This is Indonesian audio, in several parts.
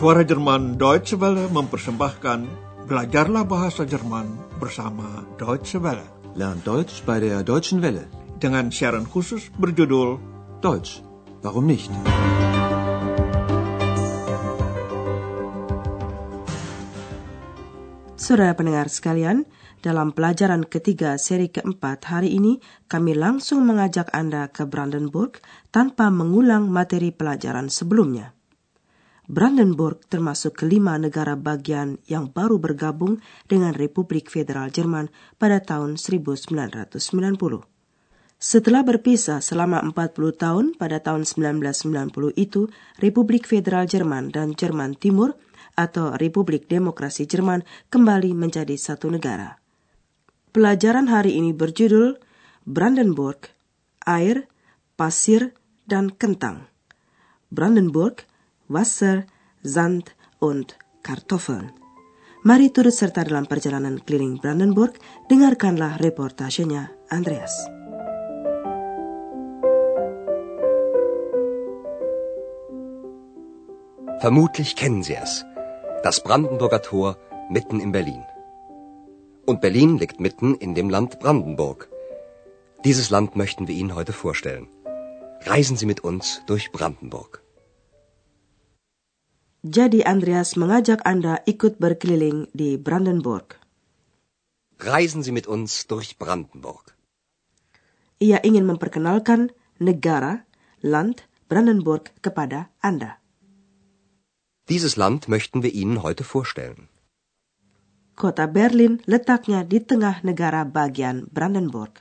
Suara Jerman Deutsche Welle mempersembahkan Belajarlah Bahasa Jerman bersama Deutsche Welle. Lernt Deutsch bei der Deutschen Welle. Dengan siaran khusus berjudul Deutsch, warum nicht? Saudara pendengar sekalian, dalam pelajaran ketiga seri keempat hari ini, kami langsung mengajak Anda ke Brandenburg tanpa mengulang materi pelajaran sebelumnya. Brandenburg termasuk kelima negara bagian yang baru bergabung dengan Republik Federal Jerman pada tahun 1990. Setelah berpisah selama 40 tahun pada tahun 1990 itu, Republik Federal Jerman dan Jerman Timur atau Republik Demokrasi Jerman kembali menjadi satu negara. Pelajaran hari ini berjudul Brandenburg, Air, Pasir, dan Kentang. Brandenburg, Wasser, Sand, und Kartoffeln. Mari turut serta dalam perjalanan keliling Brandenburg, dengarkanlah reportasenya Andreas. Vermutlich kennen Sie es. Das Brandenburger Tor mitten in Berlin. Und Berlin liegt mitten in dem Land Brandenburg. Dieses Land möchten wir Ihnen heute vorstellen. Reisen Sie mit uns durch Brandenburg. Jadi Andreas mengajak Anda ikut berkeliling di Brandenburg. Reisen Sie mit uns durch Brandenburg. Ia ingin memperkenalkan negara, Land Brandenburg kepada Anda. Dieses Land möchten wir Ihnen heute vorstellen. Kota Berlin letaknya di tengah negara bagian Brandenburg.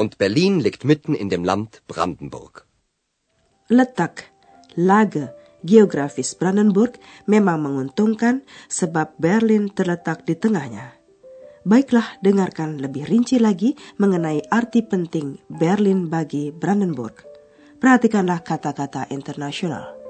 Und Berlin liegt mitten in dem Land Brandenburg. Letak, lage, geografis Brandenburg memang menguntungkan sebab Berlin terletak di tengahnya. Baiklah, dengarkan lebih rinci lagi mengenai arti penting Berlin bagi Brandenburg. Perhatikanlah kata-kata internasional.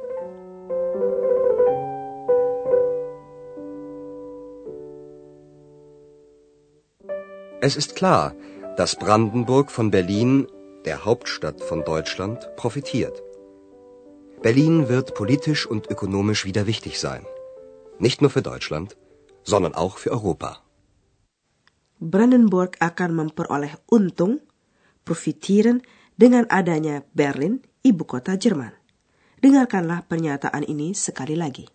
Es ist klar, dass Brandenburg von Berlin, der Hauptstadt von Deutschland, profitiert. Berlin wird politisch und ökonomisch wieder wichtig sein. Nicht nur für Deutschland, sondern auch für Europa. Brandenburg akan memperoleh untung, profitieren dengan adanya Berlin, ibu kota Jerman. Dengarkanlah pernyataan ini sekali lagi.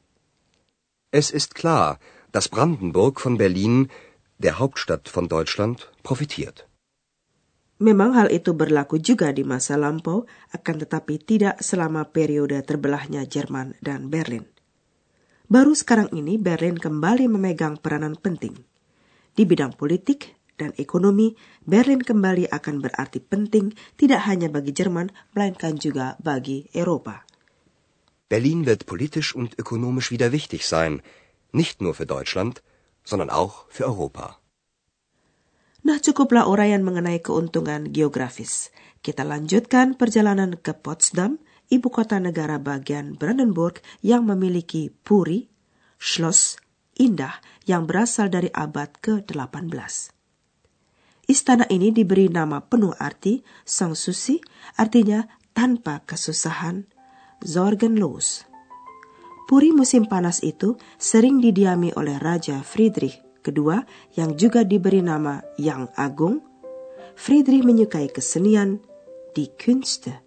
Es ist klar, dass Brandenburg von Berlin, der Hauptstadt von Deutschland, profitiert. Memang hal itu berlaku juga di masa lampau, akan tetapi tidak selama periode terbelahnya Jerman dan Berlin. Baru sekarang ini Berlin kembali memegang peranan penting. Di bidang politik dan ekonomi, Berlin kembali akan berarti penting tidak hanya bagi Jerman, melainkan juga bagi Eropa. Berlin wird politisch und ökonomisch wieder wichtig sein, nicht nur für Deutschland, sondern auch für Europa. Nah, cukuplah uraian mengenai keuntungan geografis. Kita lanjutkan perjalanan ke Potsdam, ibu kota negara bagian Brandenburg yang memiliki puri, schloss, indah yang berasal dari abad ke-18. Istana ini diberi nama penuh arti Sang Susi, artinya tanpa kesusahan, Sorgenlos. Puri musim panas itu sering didiami oleh Raja Friedrich kedua yang juga diberi nama Yang Agung, Friedrich menyukai kesenian, die Künste,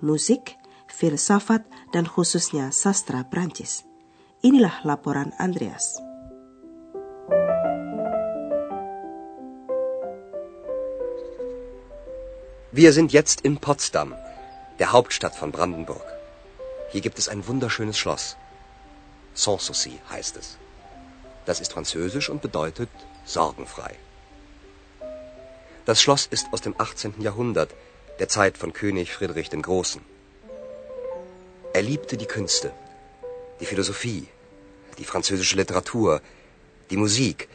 musik, filsafat, dan khususnya sastra Prancis. Inilah laporan Andreas. Wir sind jetzt in Potsdam, der Hauptstadt von Brandenburg. Hier gibt es ein wunderschönes Schloss. Sanssouci heißt es. Das ist französisch und bedeutet sorgenfrei. Das Schloss ist aus dem 18. Jahrhundert, der Zeit von König Friedrich dem Großen. Er liebte die Künste, die Philosophie, die französische Literatur, die Musik.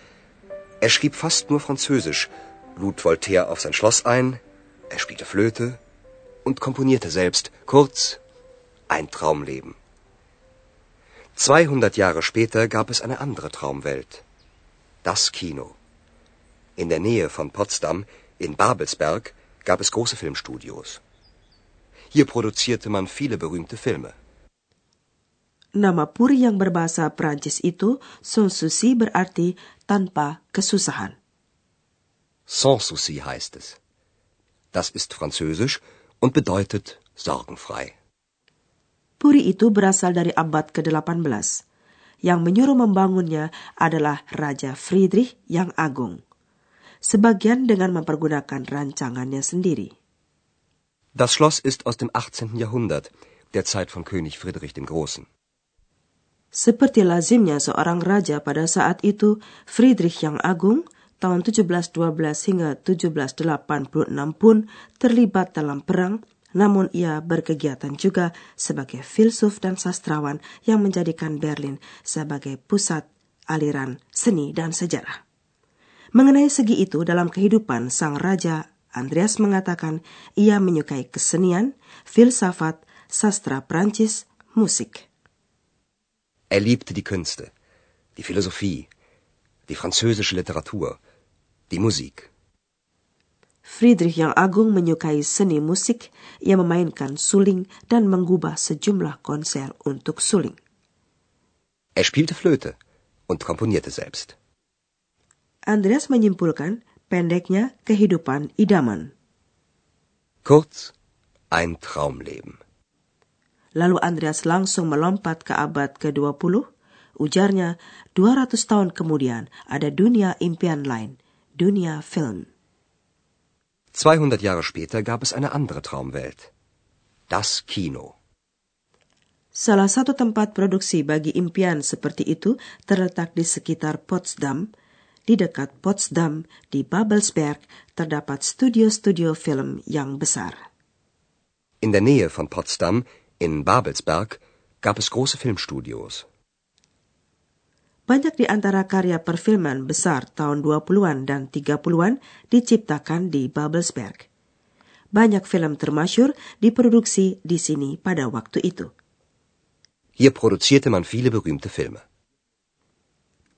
Er schrieb fast nur Französisch, lud Voltaire auf sein Schloss ein, er spielte Flöte und komponierte selbst. Kurz, ein Traumleben. 200 Jahre später gab es eine andere Traumwelt. Das Kino. In der Nähe von Potsdam, in Babelsberg, gab es große Filmstudios. Hier produzierte man viele berühmte Filme. Nama puri yang berbahasa Prancis itu sans souci berarti tanpa kesusahan. Sans souci heißt es. Das ist französisch und bedeutet sorgenfrei. Puri itu berasal dari abad ke-18. Yang menyuruh membangunnya adalah Raja Friedrich yang Agung. Sebagian dengan mempergunakan rancangannya sendiri. Das Schloss ist aus dem 18. Jahrhundert, der Zeit von König Friedrich dem Großen. Seperti lazimnya seorang raja pada saat itu, Friedrich yang Agung tahun 1712 hingga 1786 pun terlibat dalam perang, namun ia berkegiatan juga sebagai filsuf dan sastrawan yang menjadikan Berlin sebagai pusat aliran seni dan sejarah. Mengenai segi itu dalam kehidupan sang raja, Andreas mengatakan ia menyukai kesenian, filsafat, sastra Prancis, musik. Er liebte die Künste, die Philosophie, die französische Literatur, die Musik. Friedrich yang Agung menyukai seni musik, ia memainkan suling dan mengubah sejumlah konser untuk suling. Er spielte Flöte und komponierte selbst. Andreas menyimpulkan pendeknya kehidupan idaman. Kurz, ein Traumleben. Lalu Andreas langsung melompat ke abad ke-20. Ujarnya, 200 tahun kemudian ada dunia impian lain, dunia film. 200 Jahre später gab es eine andere Traumwelt. Das Kino. Salah satu tempat produksi bagi impian seperti itu terletak di sekitar Potsdam. Di dekat Potsdam, di Babelsberg, terdapat studio-studio film yang besar. In der Nähe von Potsdam in Babelsberg gab es große Filmstudios. Banyak di antara karya perfilman besar tahun 20-an dan 30-an diciptakan di Babelsberg. Banyak film termasyur diproduksi di sini pada waktu itu. Hier produzierte man viele berühmte Filme.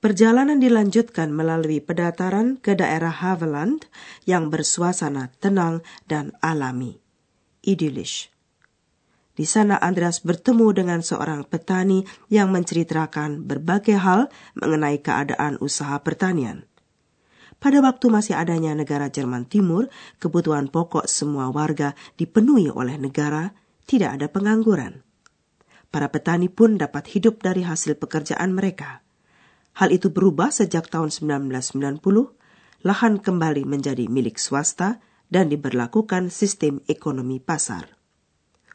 Perjalanan dilanjutkan melalui pedataran ke daerah Haveland yang bersuasana tenang dan alami, idilish. Di sana Andreas bertemu dengan seorang petani yang menceritakan berbagai hal mengenai keadaan usaha pertanian. Pada waktu masih adanya negara Jerman Timur, kebutuhan pokok semua warga dipenuhi oleh negara, tidak ada pengangguran. Para petani pun dapat hidup dari hasil pekerjaan mereka. Hal itu berubah sejak tahun 1990, lahan kembali menjadi milik swasta dan diberlakukan sistem ekonomi pasar.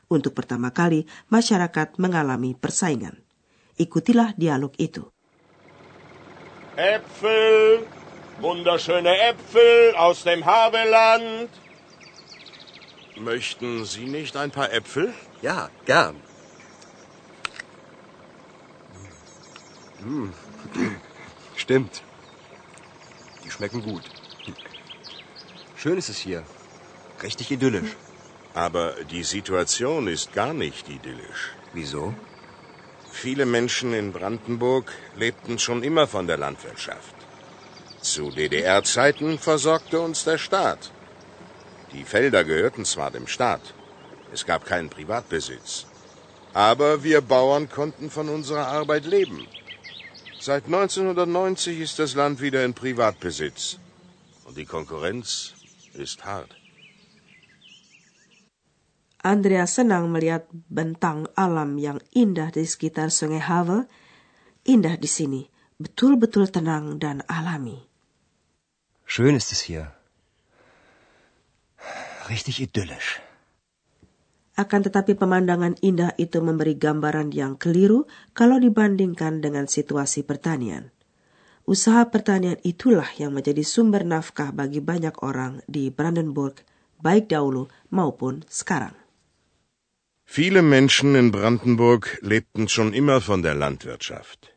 Untuk pertama kali, masyarakat mengalami persaingan. Ikutilah dialog itu. Äpfel, wunderschöne Äpfel aus dem Havelland. Möchten Sie nicht ein paar Äpfel? Ja, gern. Hm. Stimmt. Die schmecken gut. Schön ist es hier. Richtig idyllisch. Aber die Situation ist gar nicht idyllisch. Wieso? Viele Menschen in Brandenburg lebten schon immer von der Landwirtschaft. Zu DDR-Zeiten versorgte uns der Staat. Die Felder gehörten zwar dem Staat, es gab keinen Privatbesitz, aber wir Bauern konnten von unserer Arbeit leben. Seit 1990 ist das Land wieder in Privatbesitz und die Konkurrenz ist hart. Andrea senang melihat bentang alam yang indah di sekitar Sungai Havel. Indah di sini, betul-betul tenang dan alami. Schön ist es hier. Richtig idyllisch. Akan tetapi pemandangan indah itu memberi gambaran yang keliru kalau dibandingkan dengan situasi pertanian. Usaha pertanian itulah yang menjadi sumber nafkah bagi banyak orang di Brandenburg, baik dahulu maupun sekarang. Viele Menschen in Brandenburg lebten schon immer von der Landwirtschaft.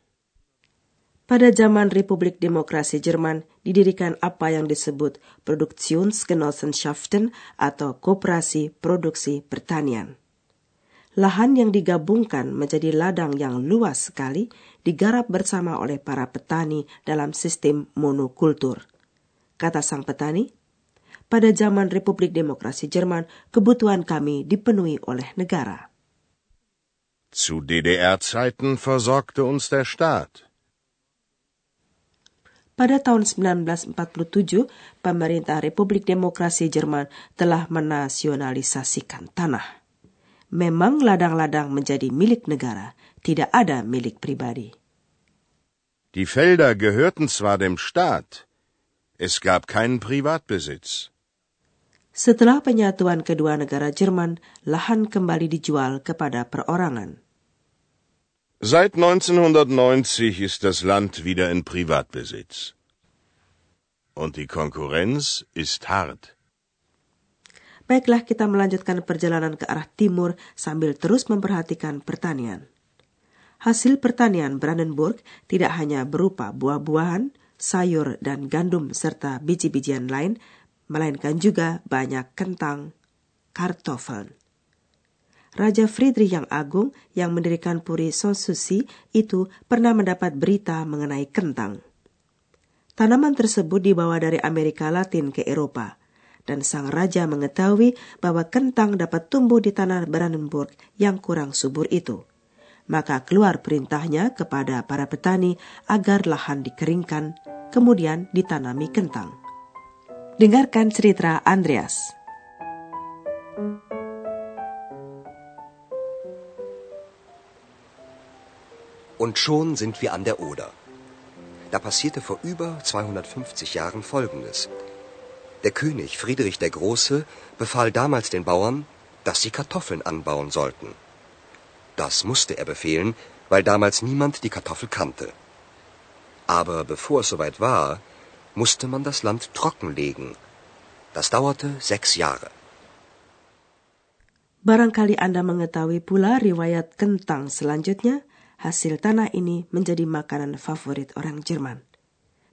Pada zaman Republik Demokrasi Jerman didirikan apa yang disebut Produktionsgenossenschaften atau Koperasi Produksi Pertanian. Lahan yang digabungkan menjadi ladang yang luas sekali digarap bersama oleh para petani dalam sistem monokultur. Kata sang petani, pada zaman Republik Demokrasi Jerman, kebutuhan kami dipenuhi oleh negara. Zu DDR-Zeiten versorgte uns der Staat. Pada tahun 1947, pemerintah Republik Demokrasi Jerman telah menasionalisasikan tanah. Memang ladang-ladang menjadi milik negara, tidak ada milik pribadi. Die Felder gehörten zwar dem Staat, es gab keinen Privatbesitz. Setelah penyatuan kedua negara Jerman, lahan kembali dijual kepada perorangan. Seit 1990 ist das Land wieder in Privatbesitz. Und die Konkurrenz ist hart. Baiklah kita melanjutkan perjalanan ke arah timur sambil terus memperhatikan pertanian. Hasil pertanian Brandenburg tidak hanya berupa buah-buahan, sayur, dan gandum serta biji-bijian lain, melainkan juga banyak kentang, kartoffeln. Raja Friedrich yang Agung yang mendirikan Puri Sanssouci itu pernah mendapat berita mengenai kentang. Tanaman tersebut dibawa dari Amerika Latin ke Eropa, dan sang raja mengetahui bahwa kentang dapat tumbuh di tanah Brandenburg yang kurang subur itu. Maka keluar perintahnya kepada para petani agar lahan dikeringkan, kemudian ditanami kentang. Dengarkan cerita Andreas. Und schon sind wir an der Oder. Da passierte vor über 250 Jahren Folgendes. Der König Friedrich der Große befahl damals den Bauern, dass sie Kartoffeln anbauen sollten. Das musste er befehlen, weil damals niemand die Kartoffel kannte. Aber bevor es soweit war, musste man das Land trockenlegen. Das dauerte sechs Jahre. Barangkali Anda mengetahui pula riwayat kentang selanjutnya hasil tanah ini menjadi makanan favorit orang Jerman.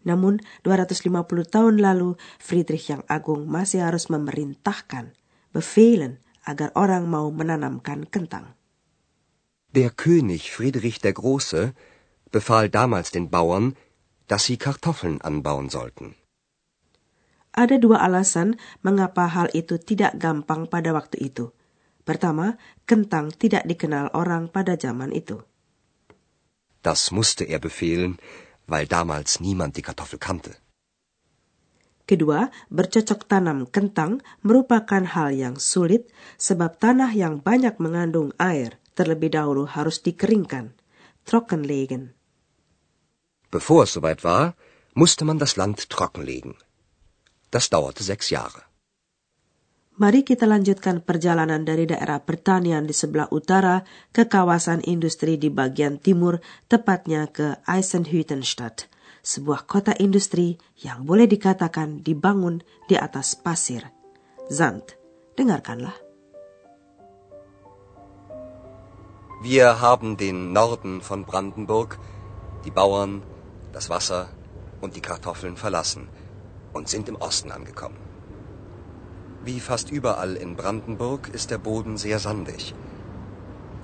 Namun, 250 tahun lalu, Friedrich yang Agung masih harus memerintahkan, befehlen, agar orang mau menanamkan kentang. Der König Friedrich der Große befahl damals den Bauern, dass sie Kartoffeln anbauen sollten. Ada dua alasan mengapa hal itu tidak gampang pada waktu itu. Pertama, kentang tidak dikenal orang pada zaman itu. Das musste er befehlen, weil damals niemand die Kartoffel kannte. Kedua, bercocok tanam kentang merupakan hal yang sulit sebab tanah yang banyak mengandung air terlebih dahulu harus dikeringkan, trockenlegen. Bevor es soweit war, musste man das Land trockenlegen. Das dauerte sechs Jahre. Mari kita lanjutkan perjalanan dari daerah pertanian di sebelah utara ke kawasan industri di bagian timur, tepatnya ke Eisenhüttenstadt, sebuah kota industri yang boleh dikatakan dibangun di atas pasir. Zand, dengarkanlah. Wir haben den Norden von Brandenburg, die Bauern, das Wasser und die Kartoffeln verlassen und sind im Osten angekommen. Wie fast überall in Brandenburg ist der Boden sehr sandig.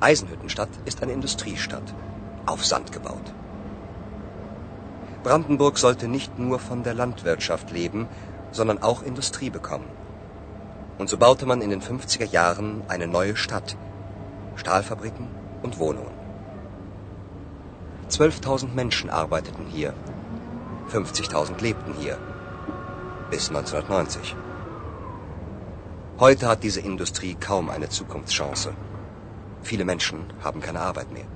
Eisenhüttenstadt ist eine Industriestadt, auf Sand gebaut. Brandenburg sollte nicht nur von der Landwirtschaft leben, sondern auch Industrie bekommen. Und so baute man in den 50er Jahren eine neue Stadt, Stahlfabriken und Wohnungen. 12.000 Menschen arbeiteten hier, 50.000 lebten hier, bis 1990. Heute hat diese Industrie kaum eine Zukunftschance. Viele Menschen haben keine Arbeit mehr.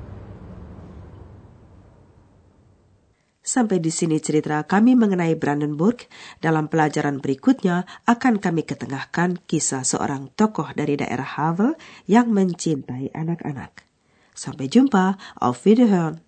Sampai di sini cerita kami mengenai Brandenburg. Dalam pelajaran berikutnya akan kami ketengahkan kisah seorang tokoh dari daerah Havel yang mencintai anak-anak. Sampai jumpa, auf Wiederhören.